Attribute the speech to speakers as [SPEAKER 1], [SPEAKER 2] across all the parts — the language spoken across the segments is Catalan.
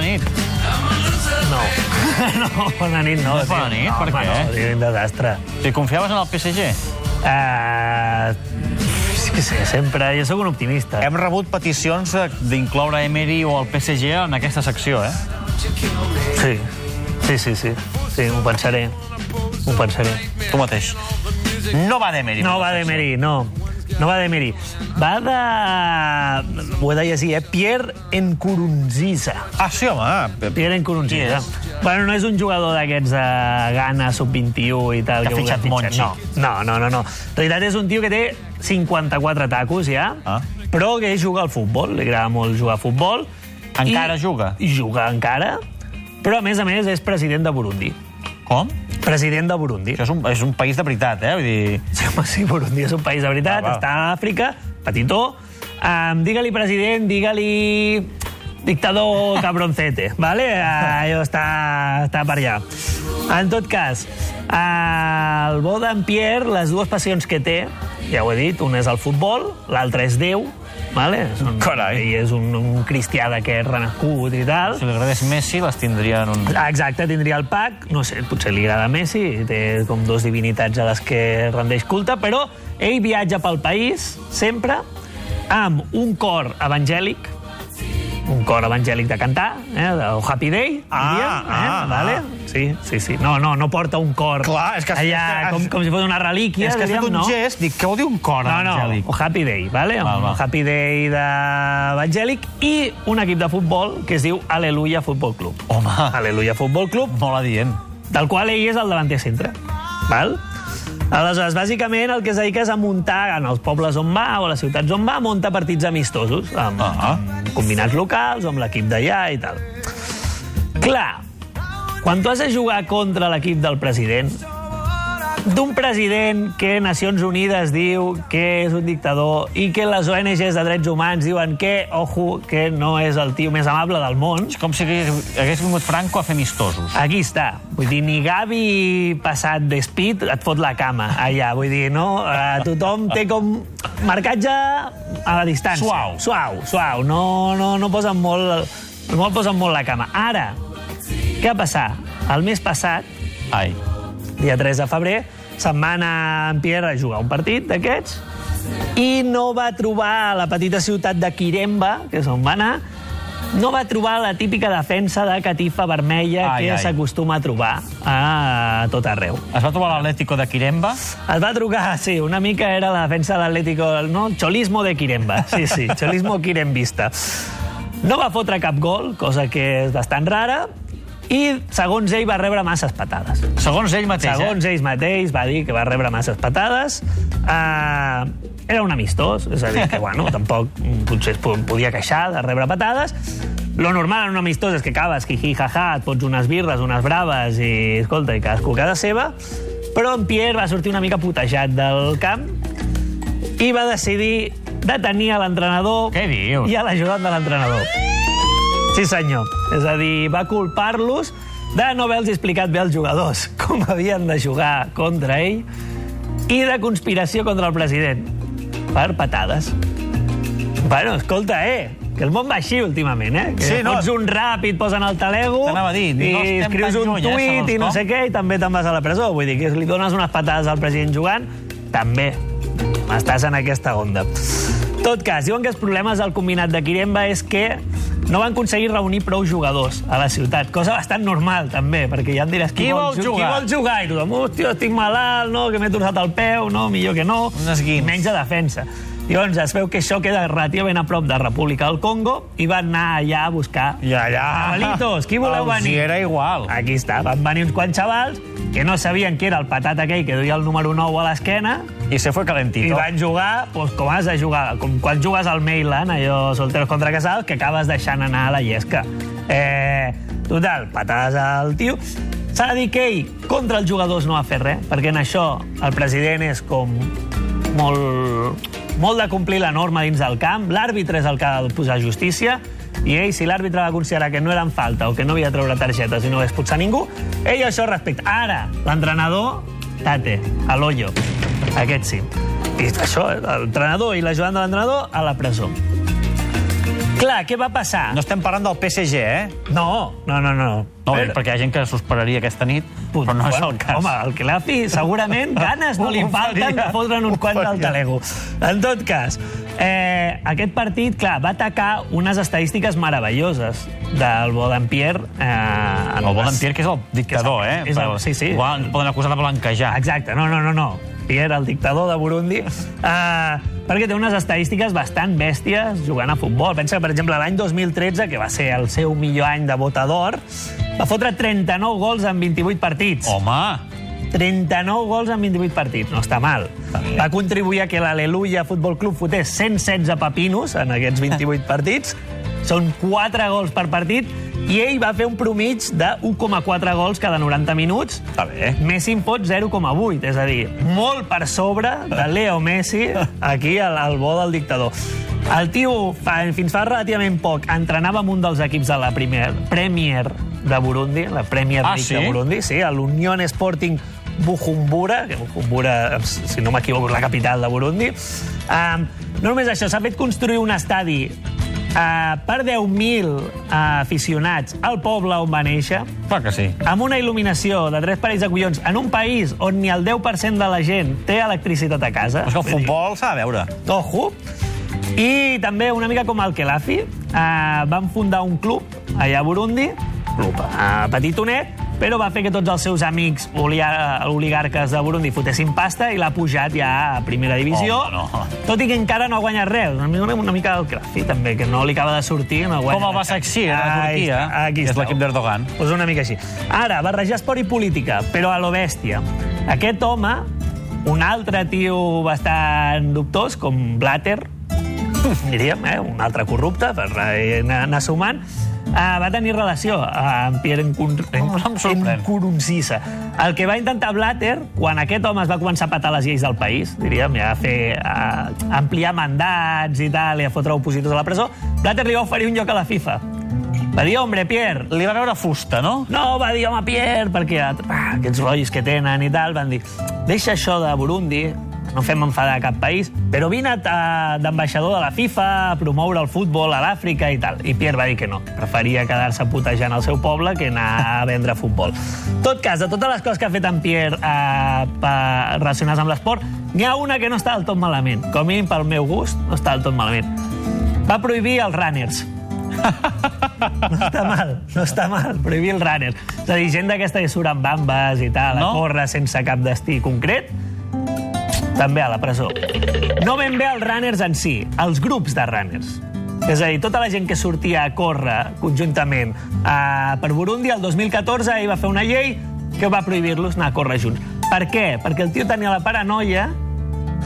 [SPEAKER 1] nit.
[SPEAKER 2] No. no, bona nit, no.
[SPEAKER 1] No és bona
[SPEAKER 2] tio.
[SPEAKER 1] nit,
[SPEAKER 2] no,
[SPEAKER 1] per
[SPEAKER 2] home,
[SPEAKER 1] què?
[SPEAKER 2] No, tio, un desastre.
[SPEAKER 1] Si confiaves en el PSG?
[SPEAKER 2] Uh, és que sé, sempre... Jo sóc un optimista.
[SPEAKER 1] Hem rebut peticions de- d'incloure Emery o el PSG en aquesta secció, eh?
[SPEAKER 2] Sí, sí, sí, sí. Sí, ho pensaré. Ho pensaré.
[SPEAKER 1] Tu mateix. No va d'Emery.
[SPEAKER 2] No va d'Emery, no. No va d'Emery. Va de... Ho he de llegir, eh? Pierre Nkurunziza.
[SPEAKER 1] Ah, sí, home.
[SPEAKER 2] Pierre Nkurunziza.
[SPEAKER 1] Qui
[SPEAKER 2] Bueno, no és un jugador d'aquests de Ghana, sub-21 i tal.
[SPEAKER 1] Que ha
[SPEAKER 2] vulgui
[SPEAKER 1] fitxat. Monchi.
[SPEAKER 2] No, no, no, no, no. En realitat és un tio que té 54 tacos ja,
[SPEAKER 1] Ah.
[SPEAKER 2] però que juga al futbol. Li agrada molt jugar a futbol.
[SPEAKER 1] Encara
[SPEAKER 2] I,
[SPEAKER 1] juga?
[SPEAKER 2] I juga encara. Però, a més a més, és president de Burundi.
[SPEAKER 1] Com?
[SPEAKER 2] President de Burundi.
[SPEAKER 1] Això és un, és un país de veritat, eh? Vull dir...
[SPEAKER 2] Sí, home, sí, Burundi és un país de veritat,
[SPEAKER 1] va.
[SPEAKER 2] està a Àfrica, petitó. Um, digue-li president, digue-li dictador cabroncete, ¿vale? Uh, allò està, està per allà. En tot cas, uh, el bo d'en Pierre, les dues passions que té, ja ho he dit, un és el futbol, l'altre és Déu, vale? És un,
[SPEAKER 1] Carai.
[SPEAKER 2] Ell és un, un cristià d'aquest renascut i tal.
[SPEAKER 1] Si li agradés Messi, les tindria en un...
[SPEAKER 2] Ah, Exacte, tindria el pack, no sé, potser li agrada Messi, té com dos divinitats a les que rendeix culte, però ell viatja pel país, sempre, amb un cor evangèlic, un cor evangèlic de cantar, eh, el Happy Day,
[SPEAKER 1] Ah,
[SPEAKER 2] diríem, eh,
[SPEAKER 1] ah,
[SPEAKER 2] vale?
[SPEAKER 1] ah.
[SPEAKER 2] Sí, sí, sí. No, no, no porta un cor
[SPEAKER 1] Clar, és que has-
[SPEAKER 2] allà,
[SPEAKER 1] és que has-
[SPEAKER 2] com, com si fos una relíquia,
[SPEAKER 1] és que has fet
[SPEAKER 2] diríem,
[SPEAKER 1] un
[SPEAKER 2] no?
[SPEAKER 1] gest, dic, què vol dir un cor
[SPEAKER 2] No, no,
[SPEAKER 1] evangèlic?
[SPEAKER 2] un Happy Day, vale?
[SPEAKER 1] Val,
[SPEAKER 2] un
[SPEAKER 1] val.
[SPEAKER 2] Happy Day d'evangèlic i un equip de futbol que es diu Aleluia Futbol Club.
[SPEAKER 1] Home,
[SPEAKER 2] Aleluia Futbol Club,
[SPEAKER 1] molt adient.
[SPEAKER 2] del qual ell és el davanter centre. Val? Aleshores, bàsicament, el que es dedica és a muntar en els pobles on va o a les ciutats on va, munta partits amistosos, amb,
[SPEAKER 1] Ah.
[SPEAKER 2] amb combinats locals, amb l'equip d'allà i tal. Clar, quan tu has de jugar contra l'equip del president, d'un president que Nacions Unides diu que és un dictador i que les ONGs de drets humans diuen que, ojo, que no és el tio més amable del món,
[SPEAKER 1] És com si hagués vingut Franco a fer amistosos.
[SPEAKER 2] Aquí està. Vull dir, ni Gavi passat d'espit et fot la cama allà. Vull dir, no? Eh, tothom té com marcatge a la distància.
[SPEAKER 1] Suau.
[SPEAKER 2] Suau, suau. No, no, no posen molt, no posen molt la cama. Ara, què va passar? El mes passat,
[SPEAKER 1] Ai.
[SPEAKER 2] Dia 3 de febrer, se'n va anar en Pierre a jugar un partit d'aquests i no va trobar a la petita ciutat de Quiremba, que és on va anar, no va trobar la típica defensa de catifa vermella
[SPEAKER 1] Ai,
[SPEAKER 2] que s'acostuma a trobar a tot arreu.
[SPEAKER 1] Es va trobar l'Atlético de Quiremba?
[SPEAKER 2] Es va trucar, sí, una mica era la defensa de l'Atlético, no? Cholismo de Quiremba, sí, sí, cholismo quirembista. No va fotre cap gol, cosa que és bastant rara, i, segons ell, va rebre masses patades.
[SPEAKER 1] Segons ell mateix,
[SPEAKER 2] Segons
[SPEAKER 1] eh?
[SPEAKER 2] ells mateix, va dir que va rebre masses patades. Uh, era un amistós, és a dir, que bueno, tampoc mm, potser es po- podia queixar de rebre patades. Lo normal en un amistós és que acabes jiji, jaja, et fots unes birres, unes braves i, escolta, i cadascú casa seva. Però en Pierre va sortir una mica putejat del camp i va decidir detenir a l'entrenador i a l'ajudant de l'entrenador. Sí, senyor. És a dir, va culpar-los de no haver-los explicat bé als jugadors com havien de jugar contra ell i de conspiració contra el president per patades. Bueno, escolta, eh, que el món va així últimament, eh? Que
[SPEAKER 1] Sí, no.
[SPEAKER 2] fots un et posen al talego
[SPEAKER 1] T'anava a dir, no
[SPEAKER 2] escrius un
[SPEAKER 1] lluny, eh,
[SPEAKER 2] tuit
[SPEAKER 1] segons
[SPEAKER 2] i no sé què i també te'n vas a la presó. Vull dir que si li dones unes patades al president jugant, també estàs en aquesta onda. Tot cas, diuen que els problemes del combinat de Quiremba és que no van aconseguir reunir prou jugadors a la ciutat, cosa bastant normal, també, perquè ja em diràs qui,
[SPEAKER 1] Qui vol
[SPEAKER 2] ju-
[SPEAKER 1] jugar?
[SPEAKER 2] Qui vol jugar? I tothom, hòstia, estic malalt, no, que m'he torçat el peu, no, millor que no.
[SPEAKER 1] Un.
[SPEAKER 2] I menys de defensa. Llavors es veu que això queda relativament a prop de República del Congo i van anar allà a buscar
[SPEAKER 1] I allà...
[SPEAKER 2] Avalitos, qui voleu
[SPEAKER 1] Els
[SPEAKER 2] venir?
[SPEAKER 1] hi era igual.
[SPEAKER 2] Aquí està, van venir uns quants xavals que no sabien que era el patat aquell que duia el número 9 a l'esquena
[SPEAKER 1] I se fue
[SPEAKER 2] i
[SPEAKER 1] calentito.
[SPEAKER 2] van jugar pues, com has de jugar, com quan jugues al Mailand, allò solteros contra casals, que acabes deixant anar a la llesca. Eh, total, patades al tio. S'ha de dir que ell, contra els jugadors, no va fer res, perquè en això el president és com molt, molt de complir la norma dins del camp. L'àrbitre és el que ha de posar justícia, i ell, si l'àrbitre va considerar que no eren falta o que no havia de treure targetes i no va expulsar ningú, ell això respecta. Ara, l'entrenador, tate, a l'ollo. Aquest sí. I això, l'entrenador i l'ajudant de l'entrenador a la presó. Clar, què va passar?
[SPEAKER 1] No estem parlant del PSG, eh?
[SPEAKER 2] No, no, no, no.
[SPEAKER 1] No, Però... perquè hi ha gent que s'esperaria aquesta nit,
[SPEAKER 2] Punt.
[SPEAKER 1] però no és el cas.
[SPEAKER 2] Home, el Celafi segurament ganes no li falten de fotre'n un quant del talego. En tot cas, eh, aquest partit, clar, va atacar unes estadístiques meravelloses del Bodempierre. Eh, en
[SPEAKER 1] El bon
[SPEAKER 2] les-
[SPEAKER 1] Pierre, que és el dictador,
[SPEAKER 2] que és
[SPEAKER 1] eh?
[SPEAKER 2] el- és el- sí, sí.
[SPEAKER 1] Igual poden acusar de blanquejar.
[SPEAKER 2] Exacte, no, no, no, no. Pierre, el dictador de Burundi, uh, perquè té unes estadístiques bastant bèsties jugant a futbol. Pensa que, per exemple, l'any 2013, que va ser el seu millor any de votador, va fotre 39 gols en 28 partits.
[SPEAKER 1] Home,
[SPEAKER 2] 39 gols en 28 partits, no està mal. Va contribuir a que l'Aleluia Futbol Club fotés 116 pepinos en aquests 28 partits. Són 4 gols per partit i ell va fer un promig de 1,4 gols cada 90 minuts.
[SPEAKER 1] està bé.
[SPEAKER 2] Messi en fot 0,8, és a dir, molt per sobre de Leo Messi, aquí al, al bo del dictador. El tio, fa, fins fa relativament poc, entrenava amb un dels equips de la Premier, Premier de Burundi, la Premier
[SPEAKER 1] Ah,
[SPEAKER 2] League
[SPEAKER 1] sí?
[SPEAKER 2] de Burundi, sí, a l'Union Sporting Bujumbura, que Bujumbura, si no m'equivoco, és la capital de Burundi. Um, no només això, s'ha fet construir un estadi uh, per 10.000 uh, aficionats al poble on va néixer,
[SPEAKER 1] Clar que sí.
[SPEAKER 2] amb una il·luminació de tres parells de collons en un país on ni el 10% de la gent té electricitat a casa.
[SPEAKER 1] És que el futbol s'ha de veure.
[SPEAKER 2] Ojo. I també una mica com el Kelafi, eh, van fundar un club allà a Burundi, club eh, petitonet, però va fer que tots els seus amics oligarques de Burundi fotessin pasta i l'ha pujat ja a primera divisió,
[SPEAKER 1] Home, no.
[SPEAKER 2] tot i que encara no ha guanyat res. Una, una mica el Kelafi, també, que no li acaba de sortir. No
[SPEAKER 1] Com el. Basaksehir, a
[SPEAKER 2] Ahí
[SPEAKER 1] Turquia,
[SPEAKER 2] està, aquí
[SPEAKER 1] que és l'equip d'Erdogan.
[SPEAKER 2] Pues una mica així. Ara, barrejar esport i política, però a lo bèstia. Aquest home, un altre tio bastant dubtós, com Blatter, diríem, eh? un altre corrupte, per anar sumant, uh, va tenir relació amb Pierre. Nkurunziza. El que va intentar Blatter, quan aquest home es va començar a patar les lleis del país, diríem, i a fer a ampliar mandats i tal, i a fotre opositors a la presó, Blatter li va oferir un lloc a la FIFA. Va dir, hombre, Pierre,
[SPEAKER 1] Li va veure fusta, no?
[SPEAKER 2] no, va dir, home, Pierre, perquè ah, aquests rotllos que tenen i tal, van dir, deixa això de Burundi, no fem enfadar cap país, però vine a- d'ambaixador de la FIFA a promoure el futbol a l'Àfrica i tal. I Pierre va dir que no, preferia quedar-se putejant al seu poble que anar a vendre futbol. Tot cas, de totes les coses que ha fet en Pierre eh, per, relacionades amb l'esport, n'hi ha una que no està del tot malament. Com a mínim, pel meu gust, no està del tot malament. Va prohibir els runners. No està mal, no està mal, prohibir el runner. És a dir, gent d'aquesta que surt amb bambes i tal,
[SPEAKER 1] No?
[SPEAKER 2] a córrer sense cap destí concret, també a la presó. No ben bé els runners en si, els grups de runners. És a dir, tota la gent que sortia a córrer conjuntament eh, per Burundi, el 2014 ell va fer una llei que va prohibir-los anar a córrer junts. Per què? Perquè el tio tenia la paranoia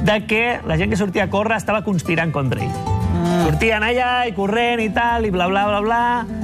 [SPEAKER 2] de que la gent que sortia a córrer estava conspirant contra ell. Mm. Sortien allà i corrent i tal, i bla, bla, bla, bla...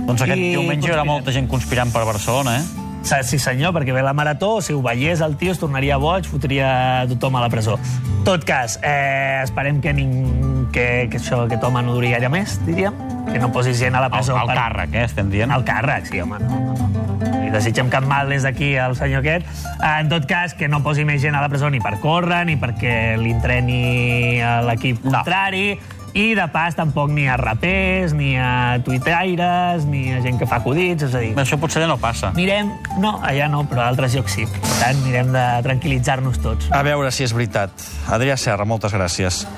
[SPEAKER 1] Doncs aquest
[SPEAKER 2] i
[SPEAKER 1] diumenge hi haurà molta gent conspirant per Barcelona, eh?
[SPEAKER 2] Sí, senyor, perquè ve la marató, si ho veiés el tio es tornaria boig, fotria tothom a la presó. tot cas, eh, esperem que, ning... que, que això, aquest home no duri gaire més, diríem. Que no posis gent a la
[SPEAKER 1] El,
[SPEAKER 2] presó.
[SPEAKER 1] el càrrec, eh, estem dient.
[SPEAKER 2] El càrrec, sí, home. No, no, no. Li desitgem cap mal des d'aquí al senyor aquest. Eh, En tot cas, que no posi més gent a la presó ni per córrer, ni perquè l'entreni a l'equip
[SPEAKER 1] No.
[SPEAKER 2] contrari, i de pas tampoc ni a rapers, ni a tuitaires, ni a gent que fa acudits, és a dir...
[SPEAKER 1] Això potser no passa.
[SPEAKER 2] Mirem, no, allà no, però a altres llocs sí. Per tant, mirem de tranquil·litzar-nos tots.
[SPEAKER 1] A veure si és veritat. Adrià Serra, moltes gràcies.